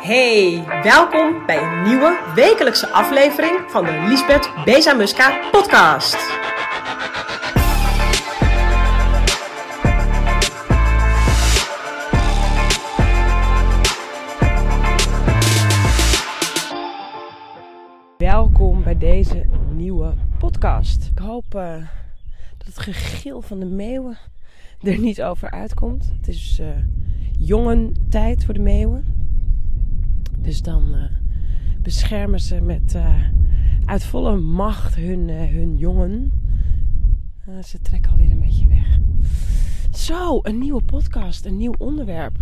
Hey, welkom bij een nieuwe wekelijkse aflevering van de Lisbeth Bezamuska podcast. Welkom bij deze nieuwe podcast. Ik hoop uh, dat het gegil van de meeuwen er niet over uitkomt. Het is uh, jongen tijd voor de meeuwen. Dus dan uh, beschermen ze met uh, uit volle macht hun, uh, hun jongen. ze trekken alweer een beetje weg. Zo, een nieuwe podcast, een nieuw onderwerp.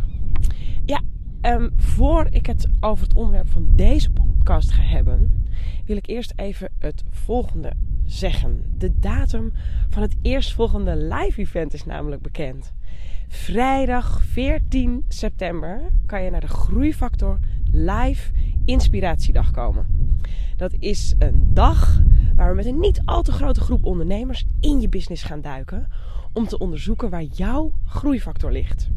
Ja, um, voor ik het over het onderwerp van deze podcast ga hebben, wil ik eerst even het volgende zeggen. De datum van het eerstvolgende live event is namelijk bekend. Vrijdag 14 september kan je naar de Groeifactor Live Inspiratiedag komen. Dat is een dag waar we met een niet al te grote groep ondernemers in je business gaan duiken om te onderzoeken waar jouw groeifactor ligt.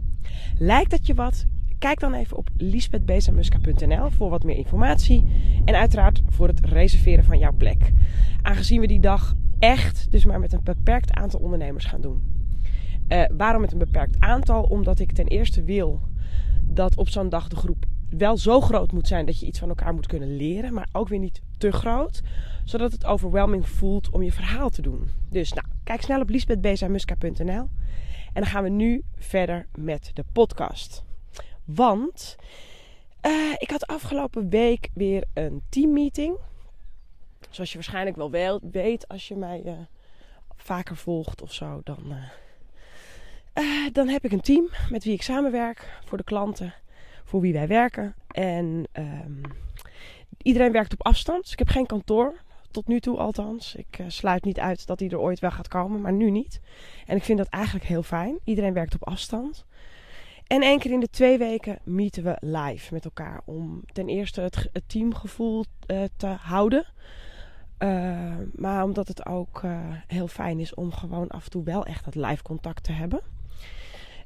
Lijkt dat je wat? Kijk dan even op lisbethbezamuska.nl voor wat meer informatie en uiteraard voor het reserveren van jouw plek. Aangezien we die dag echt dus maar met een beperkt aantal ondernemers gaan doen. Uh, waarom met een beperkt aantal? Omdat ik ten eerste wil dat op zo'n dag de groep wel zo groot moet zijn dat je iets van elkaar moet kunnen leren, maar ook weer niet te groot, zodat het overwhelming voelt om je verhaal te doen. Dus nou, kijk snel op lisbethbezamuska.nl en dan gaan we nu verder met de podcast. Want uh, ik had afgelopen week weer een teammeeting. Zoals je waarschijnlijk wel weet als je mij uh, vaker volgt of zo, uh, dan heb ik een team met wie ik samenwerk voor de klanten voor wie wij werken. En um, iedereen werkt op afstand. Dus ik heb geen kantoor. Tot nu toe althans. Ik uh, sluit niet uit dat hij er ooit wel gaat komen, maar nu niet. En ik vind dat eigenlijk heel fijn. Iedereen werkt op afstand. En één keer in de twee weken meeten we live met elkaar. Om ten eerste het, teamgevoel uh, te houden. Uh, maar omdat het ook heel fijn is om gewoon af en toe wel echt dat live contact te hebben.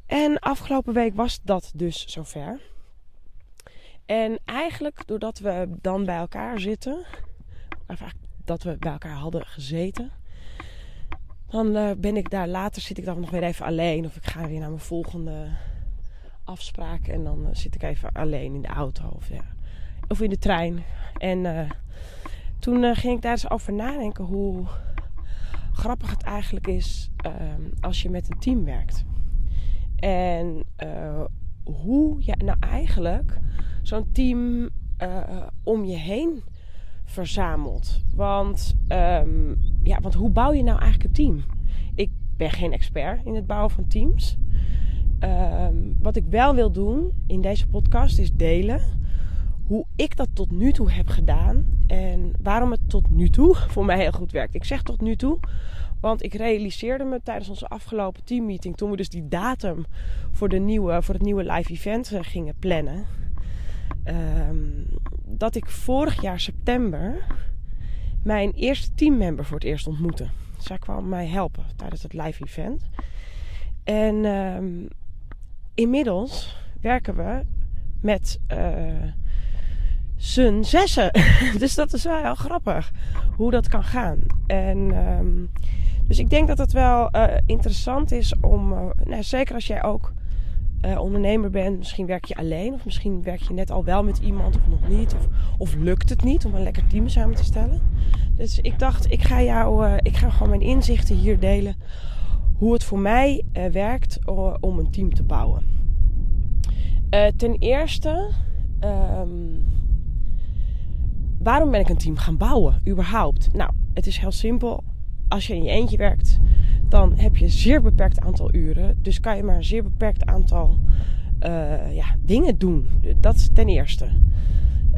En afgelopen week was dat dus zover. En eigenlijk doordat we dan bij elkaar zitten, of dat we bij elkaar hadden gezeten, dan uh, ben ik daar later, zit ik dan nog weer even alleen. Of ik ga weer naar mijn volgende afspraak en dan uh, zit ik even alleen in de auto of, ja, of in de trein. En uh, toen ging ik daar eens over nadenken hoe grappig het eigenlijk is als je met een team werkt. En hoe je nou eigenlijk zo'n team uh, om je heen verzamelt. Want, um, ja, want hoe bouw je nou eigenlijk een team? Ik ben geen expert in het bouwen van teams. Um, wat ik wel wil doen in deze podcast is delen hoe ik dat tot nu toe heb gedaan en waarom het tot nu toe voor mij heel goed werkt. Ik zeg tot nu toe, want ik realiseerde me tijdens onze afgelopen teammeeting, toen we dus die datum voor, de nieuwe, voor het nieuwe live event eh, gingen plannen, um, dat ik vorig jaar september mijn eerste teammember voor het eerst ontmoette. Zij kwam mij helpen tijdens het live event. En um, inmiddels werken we met uh, z'n zessen. dus dat is wel heel grappig hoe dat kan gaan. En um, dus ik denk dat het wel uh, interessant is om, uh, nou, zeker als jij ook uh, ondernemer bent, misschien werk je alleen, of misschien werk je net al wel met iemand of nog niet, of, of lukt het niet om een lekker team samen te stellen. Dus ik dacht, ik ga jou, ik ga gewoon mijn inzichten hier delen, hoe het voor mij werkt om een team te bouwen. ten eerste, um, waarom ben ik een team gaan bouwen, überhaupt? Nou, het is heel simpel als je in je eentje werkt, dan heb je een zeer beperkt aantal uren. Dus kan je maar een zeer beperkt aantal uh, ja, dingen doen. Dat is ten eerste.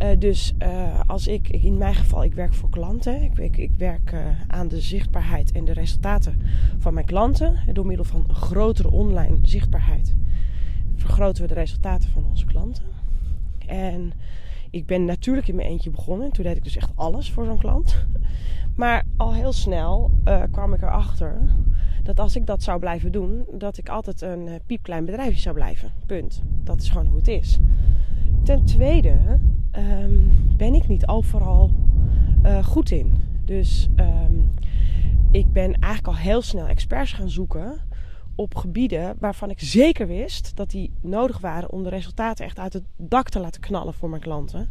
Uh, dus uh, als ik, in mijn geval, ik werk voor klanten. Ik, ik, ik werk aan de zichtbaarheid en de resultaten van mijn klanten. Door middel van een grotere online zichtbaarheid vergroten we de resultaten van onze klanten. En ik ben natuurlijk in mijn eentje begonnen. Toen deed ik dus echt alles voor zo'n klant. Maar al heel snel uh, kwam ik erachter dat als ik dat zou blijven doen, dat ik altijd een uh, piepklein bedrijfje zou blijven. Punt. Dat is gewoon hoe het is. Ten tweede ehm, ben ik niet overal uh, goed in. Dus ehm, ik ben eigenlijk al heel snel experts gaan zoeken op gebieden waarvan ik zeker wist dat die nodig waren om de resultaten echt uit het dak te laten knallen voor mijn klanten.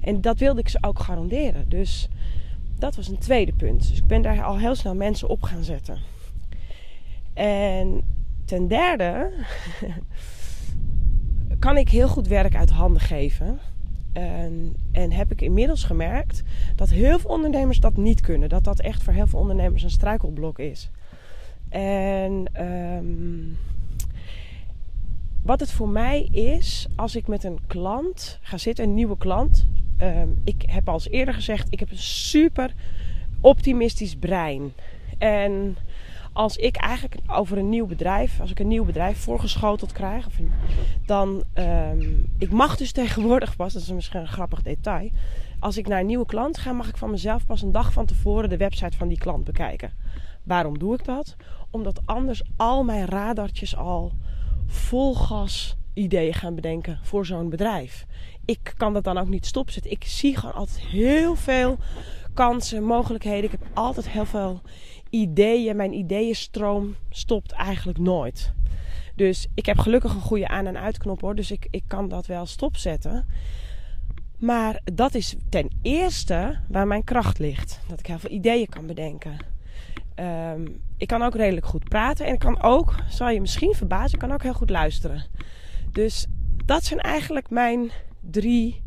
En dat wilde ik ze ook garanderen. Dus dat was een tweede punt. Dus ik ben daar al heel snel mensen op gaan zetten. En ten derde kan ik heel goed werk uit handen geven. En, en, heb ik inmiddels gemerkt dat heel veel ondernemers dat niet kunnen. Dat dat echt voor heel veel ondernemers een struikelblok is. En um, wat het voor mij is, als ik met een klant ga zitten, een nieuwe klant. Um, ik heb al eerder gezegd, ik heb een super optimistisch brein. En als ik eigenlijk over een nieuw bedrijf, als ik een nieuw bedrijf voorgeschoteld krijg, dan, um, ik mag dus tegenwoordig pas, dat is misschien een grappig detail, als ik naar een nieuwe klant ga, mag ik van mezelf pas een dag van tevoren de website van die klant bekijken. Waarom doe ik dat? Omdat anders al mijn radartjes al vol gas ideeën gaan bedenken voor zo'n bedrijf. Ik kan dat dan ook niet stopzetten. Ik zie gewoon altijd heel veel kansen, mogelijkheden. Ik heb altijd heel veel ideeën. Mijn ideeënstroom stopt eigenlijk nooit. Dus ik heb gelukkig een goede aan- en uitknop hoor. Dus ik, ik kan dat wel stopzetten. Maar dat is ten eerste waar mijn kracht ligt. Dat ik heel veel ideeën kan bedenken. Ehm, ik kan ook redelijk goed praten. En ik kan ook, zal je misschien verbazen, ik kan ook heel goed luisteren. Dus dat zijn eigenlijk mijn drie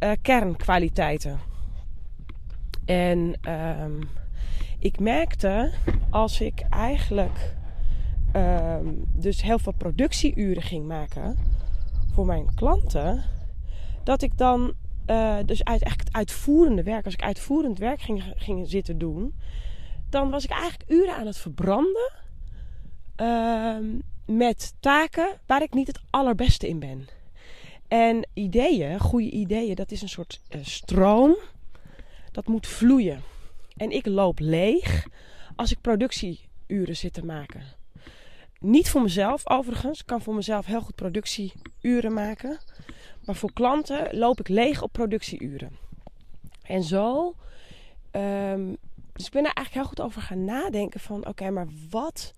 uh, kernkwaliteiten. En um, ik merkte als ik eigenlijk um, dus heel veel productieuren ging maken voor mijn klanten, dat ik dan uh, dus uit, eigenlijk het uitvoerende werk, als ik uitvoerend werk ging, ging zitten doen, dan was ik eigenlijk uren aan het verbranden uh, met taken waar ik niet het allerbeste in ben. En ideeën, goede ideeën, dat is een soort uh, stroom. Dat moet vloeien. En ik loop leeg als ik productieuren zit te maken. Niet voor mezelf overigens. Ik kan voor mezelf heel goed productieuren maken. Maar voor klanten loop ik leeg op productieuren. En zo um, dus ik ben er eigenlijk heel goed over gaan nadenken van oké, maar wat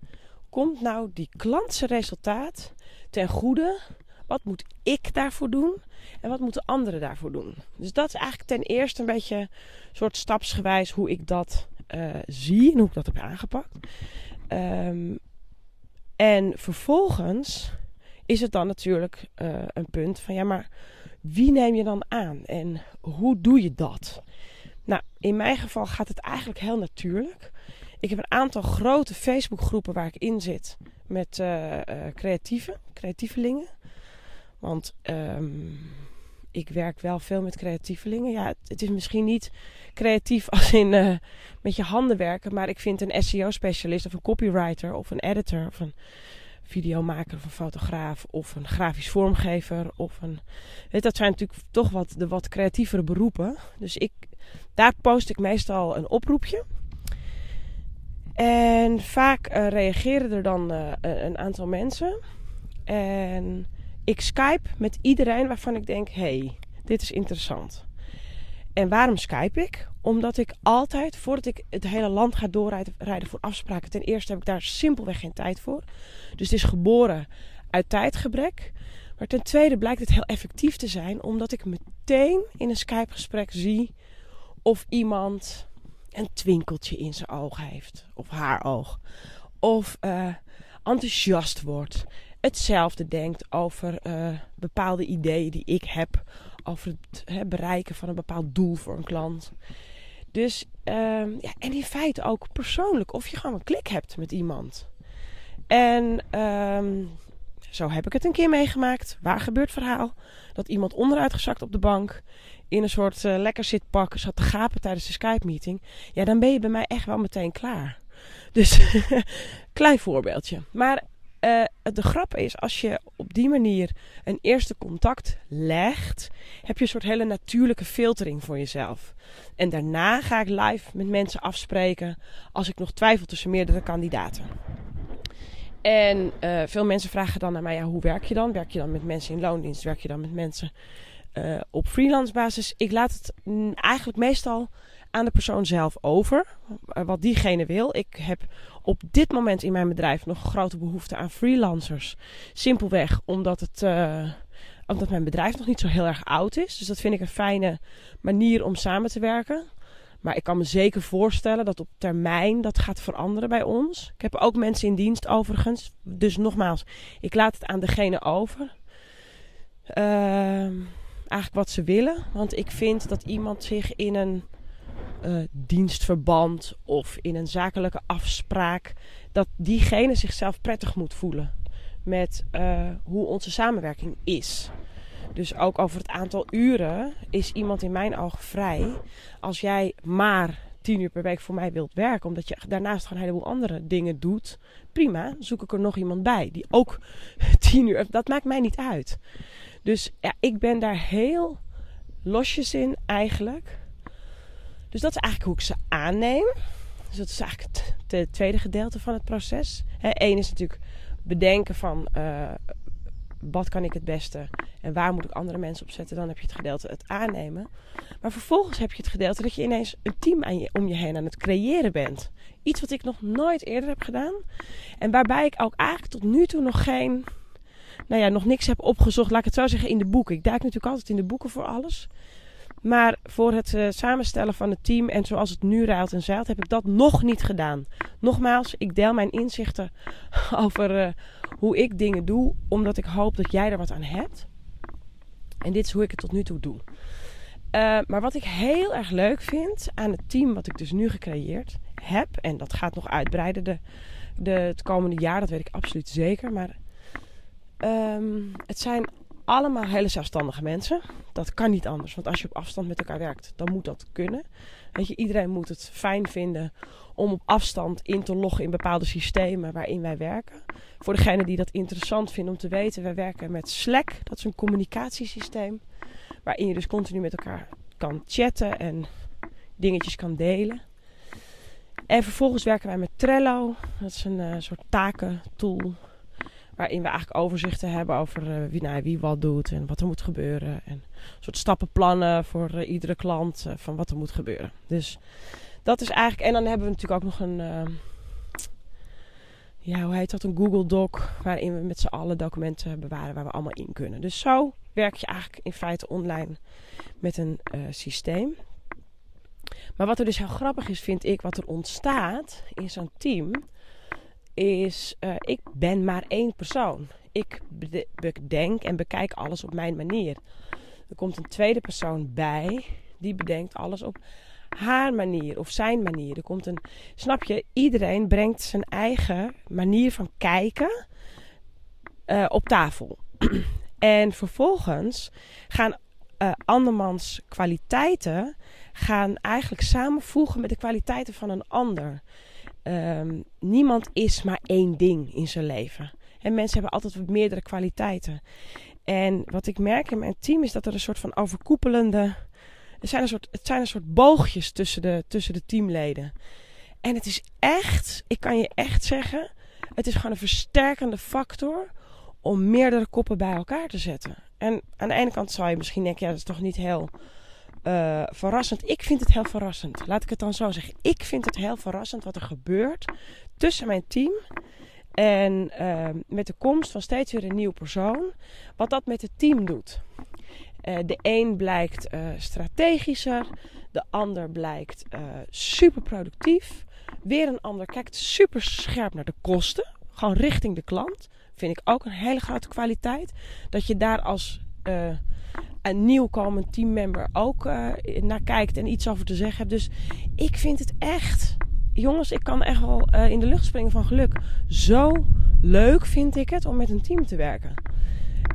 komt nou die klantse resultaat ten goede? Wat moet ik daarvoor doen? En wat moeten anderen daarvoor doen? Dus dat is eigenlijk ten eerste een beetje soort stapsgewijs hoe ik dat uh, zie en hoe ik dat heb aangepakt. Um, en vervolgens is het dan natuurlijk uh, een punt van ja, maar wie neem je dan aan en hoe doe je dat? Nou, in mijn geval gaat het eigenlijk heel natuurlijk. Ik heb een aantal grote Facebookgroepen waar ik in zit met uh, creatieven, creatievelingen. Want um, ik werk wel veel met creatievelingen. Ja, het, is misschien niet creatief als in uh, met je handen werken, maar ik vind een SEO-specialist of een copywriter of een editor of een videomaker of een fotograaf of een grafisch vormgever of een. Dat zijn natuurlijk toch wat de wat creatievere beroepen. Dus ik daar post ik meestal een oproepje. En vaak uh, reageren er dan uh, een aantal mensen. En ik skype met iedereen waarvan ik denk: hey, dit is interessant. En waarom skype ik? Omdat ik altijd, voordat ik het hele land ga doorrijden voor afspraken, ten eerste heb ik daar simpelweg geen tijd voor. Dus het is geboren uit tijdgebrek. Maar ten tweede blijkt het heel effectief te zijn, omdat ik meteen in een Skype-gesprek zie of iemand een twinkeltje in zijn oog heeft, of haar oog, of uh, enthousiast wordt, hetzelfde denkt over uh, bepaalde ideeën die ik heb over het bereiken van een bepaald doel voor een klant. Dus, um, ja, en in feite ook persoonlijk, of je gewoon een klik hebt met iemand. En um, zo heb ik het een keer meegemaakt. Waar gebeurt verhaal? Dat iemand onderuitgezakt op de bank in een soort uh, lekker zitpak zat te gapen tijdens de Skype-meeting. Ja, dan ben je bij mij echt wel meteen klaar. Dus, klein voorbeeldje. Maar uh, de grap is, als je op die manier een eerste contact legt, heb je een soort hele natuurlijke filtering voor jezelf. En daarna ga ik live met mensen afspreken als ik nog twijfel tussen meerdere kandidaten. En uh, veel mensen vragen dan naar mij, ja, hoe werk je dan? Werk je dan met mensen in loondienst? Werk je dan met mensen uh, op freelance basis? Ik laat het eigenlijk meestal aan de persoon zelf over, wat diegene wil. Ik heb op dit moment in mijn bedrijf nog grote behoefte aan freelancers. Simpelweg omdat het... Omdat mijn bedrijf nog niet zo heel erg oud is. Dus dat vind ik een fijne manier om samen te werken. Maar ik kan me zeker voorstellen dat op termijn dat gaat veranderen bij ons. Ik heb ook mensen in dienst overigens. Dus nogmaals, ik laat het aan degene over. Uh, eigenlijk wat ze willen. Want ik vind dat iemand zich in een uh, dienstverband of in een zakelijke afspraak, dat diegene zichzelf prettig moet voelen met uh, hoe onze samenwerking is. Dus ook over het aantal uren is iemand in mijn ogen vrij. Als jij maar tien uur per week voor mij wilt werken, omdat je daarnaast gewoon een heleboel andere dingen doet, prima, zoek ik er nog iemand bij die ook tien uur. Dat maakt mij niet uit. Dus ja, ik ben daar heel losjes in eigenlijk. Dus dat is eigenlijk hoe ik ze aanneem. Dus dat is eigenlijk het, tweede gedeelte van het proces. Eén is natuurlijk bedenken van uh, wat kan ik het beste en waar moet ik andere mensen op zetten. Dan heb je het gedeelte het aannemen. Maar vervolgens heb je het gedeelte dat je ineens een team aan je, om je heen aan het creëren bent. Iets wat ik nog nooit eerder heb gedaan. En waarbij ik ook eigenlijk tot nu toe nog geen, nou ja, nog niks heb opgezocht. Laat ik het zo zeggen in de boeken. Ik duik natuurlijk altijd in de boeken voor alles. Maar voor het uh, samenstellen van het team en zoals het nu ruilt en zeilt, heb ik dat nog niet gedaan. Nogmaals, ik deel mijn inzichten over uh, hoe ik dingen doe, omdat ik hoop dat jij er wat aan hebt. En dit is hoe ik het tot nu toe doe. Uh, maar wat ik heel erg leuk vind aan het team wat ik dus nu gecreëerd heb, en dat gaat nog uitbreiden de, het komende jaar, dat weet ik absoluut zeker. Maar um, het zijn allemaal hele zelfstandige mensen. Dat kan niet anders, want als je op afstand met elkaar werkt, dan moet dat kunnen. Weet je, iedereen moet het fijn vinden om op afstand in te loggen in bepaalde systemen waarin wij werken. Voor degenen die dat interessant vinden om te weten, wij werken met Slack. Dat is een communicatiesysteem waarin je dus continu met elkaar kan chatten en dingetjes kan delen. En vervolgens werken wij met Trello. Dat is een uh, soort takentool Waarin we eigenlijk overzichten hebben over uh, wie, nou, wie wat doet en wat er moet gebeuren. En een soort stappenplannen voor uh, iedere klant uh, van wat er moet gebeuren. Dus dat is eigenlijk. En dan hebben we natuurlijk ook nog een. ja, hoe heet dat? Een Google Doc. Waarin we met z'n allen documenten bewaren waar we allemaal in kunnen. Dus zo werk je eigenlijk in feite online met een systeem. Maar wat er dus heel grappig is, vind ik, wat er ontstaat in zo'n team is, uh, ik ben maar één persoon. Ik bedenk en bekijk alles op mijn manier. Er komt een tweede persoon bij, die bedenkt alles op haar manier of zijn manier. Er komt een, snap je, iedereen brengt zijn eigen manier van kijken uh, op tafel. en vervolgens gaan uh, andermans kwaliteiten gaan eigenlijk samenvoegen met de kwaliteiten van een ander. Um, niemand is maar één ding in zijn leven. En mensen hebben altijd meerdere kwaliteiten. En wat ik merk in mijn team is dat er een soort van overkoepelende. Er zijn een soort, het zijn een soort boogjes tussen de, tussen de teamleden. En het is echt, ik kan je echt zeggen, het is gewoon een versterkende factor om meerdere koppen bij elkaar te zetten. En aan de ene kant zou je misschien denken, ja, dat is toch niet heel uh, verrassend. Ik vind het heel verrassend. Laat ik het dan zo zeggen. Ik vind het heel verrassend wat er gebeurt tussen mijn team en uh, met de komst van steeds weer een nieuw persoon. Wat dat met het team doet. Uh, de een blijkt strategischer, de ander blijkt super productief. Weer een ander kijkt super scherp naar de kosten, gewoon richting de klant. Vind ik ook een hele grote kwaliteit. Dat je daar als een nieuwkomend teammember ook uh, naar kijkt en iets over te zeggen hebt. Dus ik vind het echt, jongens, ik kan echt wel uh, in de lucht springen van geluk. Zo leuk vind ik het om met een team te werken.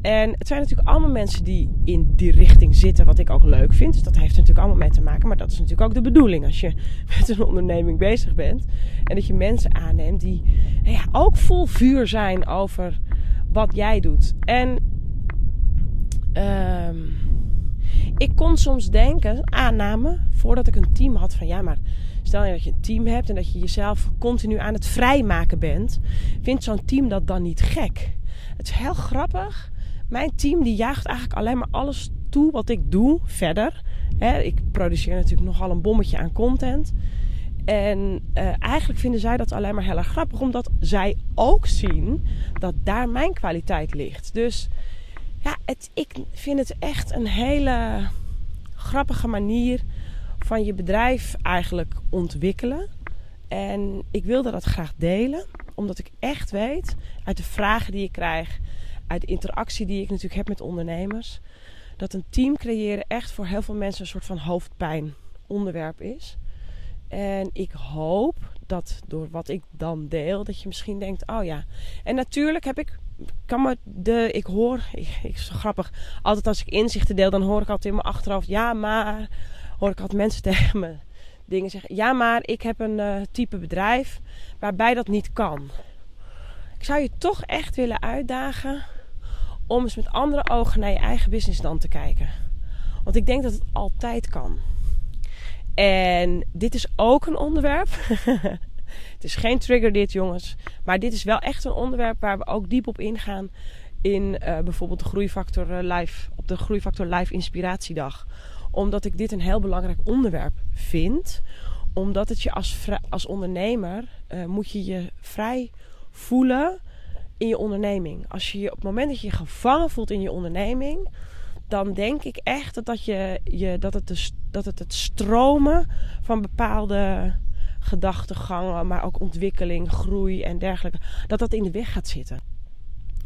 En het zijn natuurlijk allemaal mensen die in die richting zitten, wat ik ook leuk vind. Dus dat heeft er natuurlijk allemaal mee te maken. Maar dat is natuurlijk ook de bedoeling als je met een onderneming bezig bent. En dat je mensen aanneemt die nou ja, ook vol vuur zijn over wat jij doet. En Um, ik kon soms denken, aanname, voordat ik een team had, van ja, maar Stel je dat je een team hebt en dat je jezelf continu aan het vrijmaken bent. Vindt zo'n team dat dan niet gek? Het is heel grappig. Mijn team die jaagt eigenlijk alleen maar alles toe wat ik doe verder. ik produceer natuurlijk nogal een bommetje aan content. En uh, eigenlijk vinden zij dat alleen maar heel erg grappig, omdat zij ook zien dat daar mijn kwaliteit ligt. Dus ja, ik vind het echt een hele grappige manier van je bedrijf eigenlijk ontwikkelen. En ik wilde dat graag delen, omdat ik echt weet uit de vragen die ik krijg, uit de interactie die ik natuurlijk heb met ondernemers, dat een team creëren echt voor heel veel mensen een soort van hoofdpijn onderwerp is. En ik hoop dat door wat ik dan deel, dat je misschien denkt: oh ja. En natuurlijk heb ik. Kan de, ik hoor, ik, ik, zo grappig, altijd als ik inzichten deel, dan hoor ik altijd in mijn achterhoofd, ja maar, hoor ik altijd mensen tegen me dingen zeggen, ja maar, ik heb een uh, type bedrijf waarbij dat niet kan. Ik zou je toch echt willen uitdagen om eens met andere ogen naar je eigen business dan te kijken. Want ik denk dat het altijd kan. En dit is ook een onderwerp. het is geen trigger dit, jongens. Maar dit is wel echt een onderwerp waar we ook diep op ingaan. In uh, bijvoorbeeld de Groeifactor uh, Live, op de Groeifactor Live Inspiratiedag. Omdat ik dit een heel belangrijk onderwerp vind. Omdat het je als, als ondernemer uh, moet je je vrij voelen in je onderneming. Als je je op het moment dat je je gevangen voelt in je onderneming dan denk ik echt dat, dat, je, je, dat, het, dat het het stromen van bepaalde gedachtegangen, maar ook ontwikkeling, groei en dergelijke, dat dat in de weg gaat zitten.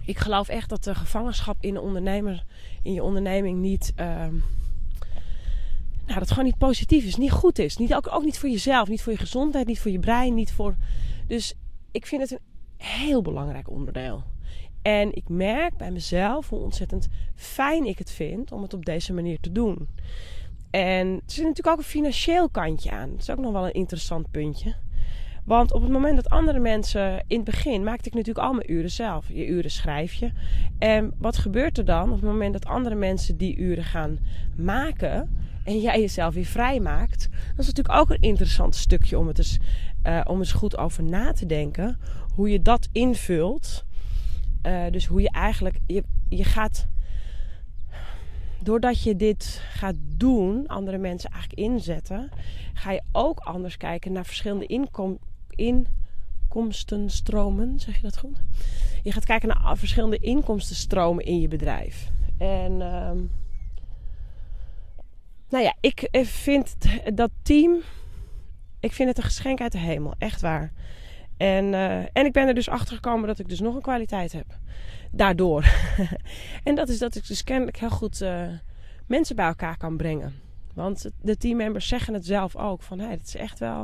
Ik geloof echt dat de gevangenschap in, de ondernemer, in je onderneming niet. Uh, nou, dat gewoon niet positief is, niet goed is. Niet, ook, ook niet voor jezelf, niet voor je gezondheid, niet voor je brein, niet voor. Dus ik vind het een heel belangrijk onderdeel. En ik merk bij mezelf hoe ontzettend fijn ik het vind om het op deze manier te doen. En er zit natuurlijk ook een financieel kantje aan. Dat is ook nog wel een interessant puntje. Want op het moment dat andere mensen. In het begin maakte ik natuurlijk al mijn uren zelf. Je uren schrijf je. En wat gebeurt er dan op het moment dat andere mensen die uren gaan maken. En jij jezelf weer vrij maakt. Dat is natuurlijk ook een interessant stukje om, het eens, uh, om eens goed over na te denken. Hoe je dat invult uh, dus hoe je eigenlijk, je, je gaat, doordat je dit gaat doen, andere mensen eigenlijk inzetten, ga je ook anders kijken naar verschillende inkom, inkomstenstromen. Zeg je dat goed? Je gaat kijken naar verschillende inkomstenstromen in je bedrijf. En uh, nou ja, ik vind dat team, ik vind het een geschenk uit de hemel, echt waar. En, uh, en ik ben er dus achter gekomen dat ik dus nog een kwaliteit heb. Daardoor. en dat is dat ik dus kennelijk heel goed uh, mensen bij elkaar kan brengen. Want de teammembers zeggen het zelf ook. Van hey, het is echt wel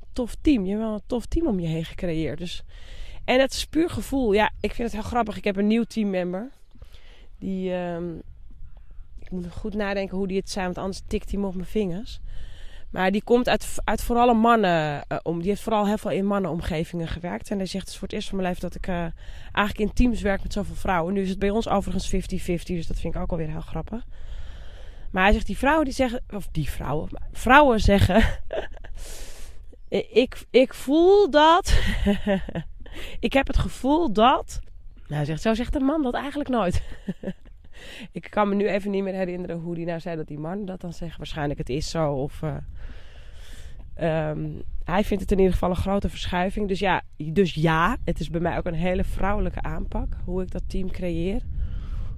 een tof team. Je hebt wel een tof team om je heen gecreëerd. Dus, en het is puur gevoel. Ja, ik vind het heel grappig. Ik heb een nieuw teammember. Die... Um, ik moet goed nadenken hoe die het zijn. Want anders tikt hij me op mijn vingers. Maar die komt uit, uit vooral mannen uh, om. Die heeft vooral heel veel in mannenomgevingen gewerkt. En hij zegt: Het is voor het eerst van mijn leven dat ik uh, eigenlijk in teams werk met zoveel vrouwen. Nu is het bij ons overigens 50-50, dus dat vind ik ook alweer heel grappig. Maar hij zegt: Die vrouwen die zeggen, of die vrouwen, vrouwen zeggen: ik, ik voel dat. ik heb het gevoel dat. Nou, zegt: Zo zegt een man dat eigenlijk nooit. ik kan me nu even niet meer herinneren hoe die nou zei dat die man dat dan zegt. Waarschijnlijk het is zo. Of, uh, um, hij vindt het in ieder geval een grote verschuiving. Dus ja, dus ja, het is bij mij ook een hele vrouwelijke aanpak. Hoe ik dat team creëer.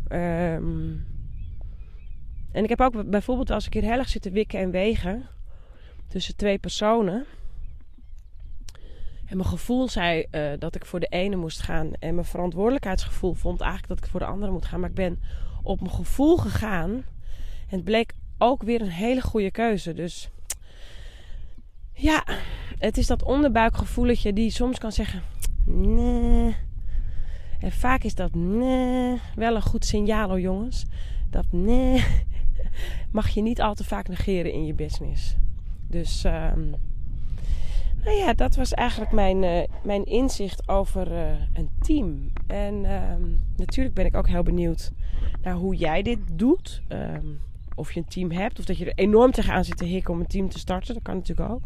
Um, en ik heb ook bijvoorbeeld als ik hier heel erg zit te wikken en wegen. Tussen twee personen. En mijn gevoel zei uh, dat ik voor de ene moest gaan. En mijn verantwoordelijkheidsgevoel vond eigenlijk dat ik voor de andere moet gaan. Maar ik ben op mijn gevoel gegaan. En het bleek ook weer een hele goede keuze. Dus ja, het is dat onderbuikgevoeletje die soms kan zeggen: nee. En vaak is dat nee wel een goed signaal hoor, jongens. Dat nee mag je niet al te vaak negeren in je business. Dus. Um, nou ja, dat was eigenlijk mijn, uh, mijn inzicht over uh, een team. En uh, natuurlijk ben ik ook heel benieuwd naar hoe jij dit doet. Um, of je een team hebt, of dat je er enorm tegenaan zit te hikken om een team te starten. Dat kan natuurlijk ook.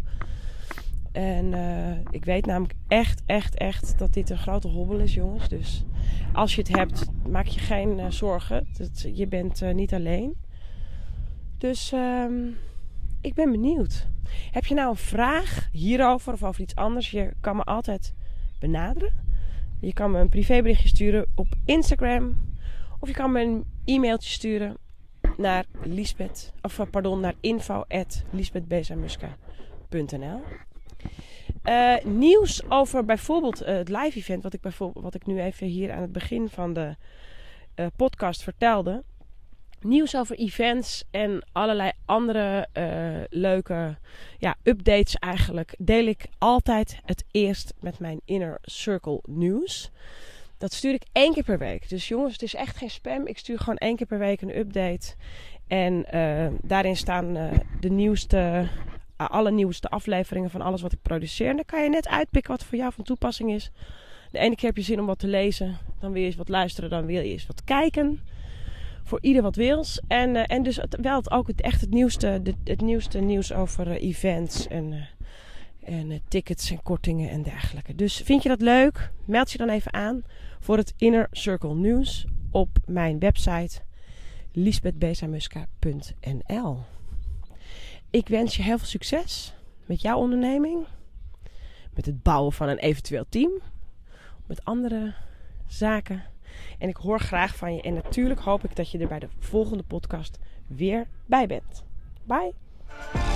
En eh, ik weet namelijk echt, echt, echt dat dit een grote hobbel is, jongens. Dus als je het hebt, maak je geen zorgen. Dat, je bent niet alleen. Dus um, ik ben benieuwd. Heb je nou een vraag hierover of over iets anders? Je kan me altijd benaderen. Je kan me een privéberichtje sturen op Instagram. Of je kan me een e-mailtje sturen naar Lisbeth, of pardon, naar. Uh, nieuws over bijvoorbeeld uh, het live event, wat ik, bijvoorbeeld, wat ik nu even hier aan het begin van de podcast vertelde. Nieuws over events en allerlei andere leuke ja, updates eigenlijk. Deel ik altijd het eerst met mijn Inner Circle nieuws. Dat stuur ik één keer per week. Dus jongens, het is echt geen spam. Ik stuur gewoon één keer per week een update. En daarin staan de nieuwste alle nieuwste afleveringen van alles wat ik produceer. En dan kan je net uitpikken wat voor jou van toepassing is. De ene keer heb je zin om wat te lezen, dan wil je eens wat luisteren, dan wil je eens wat kijken. Voor ieder wat wils. En, uh, en dus het, wel het, ook het, echt het nieuwste, de, het nieuwste nieuws over uh, events en, uh, en tickets en kortingen en dergelijke. Dus vind je dat leuk? Meld je dan even aan voor het Inner Circle Nieuws op mijn website lisbethbezamuska.nl. Ik wens je heel veel succes met jouw onderneming. Met het bouwen van een eventueel team. Met andere zaken. En ik hoor graag van je. En natuurlijk hoop ik dat je er bij de volgende podcast weer bij bent. Bye.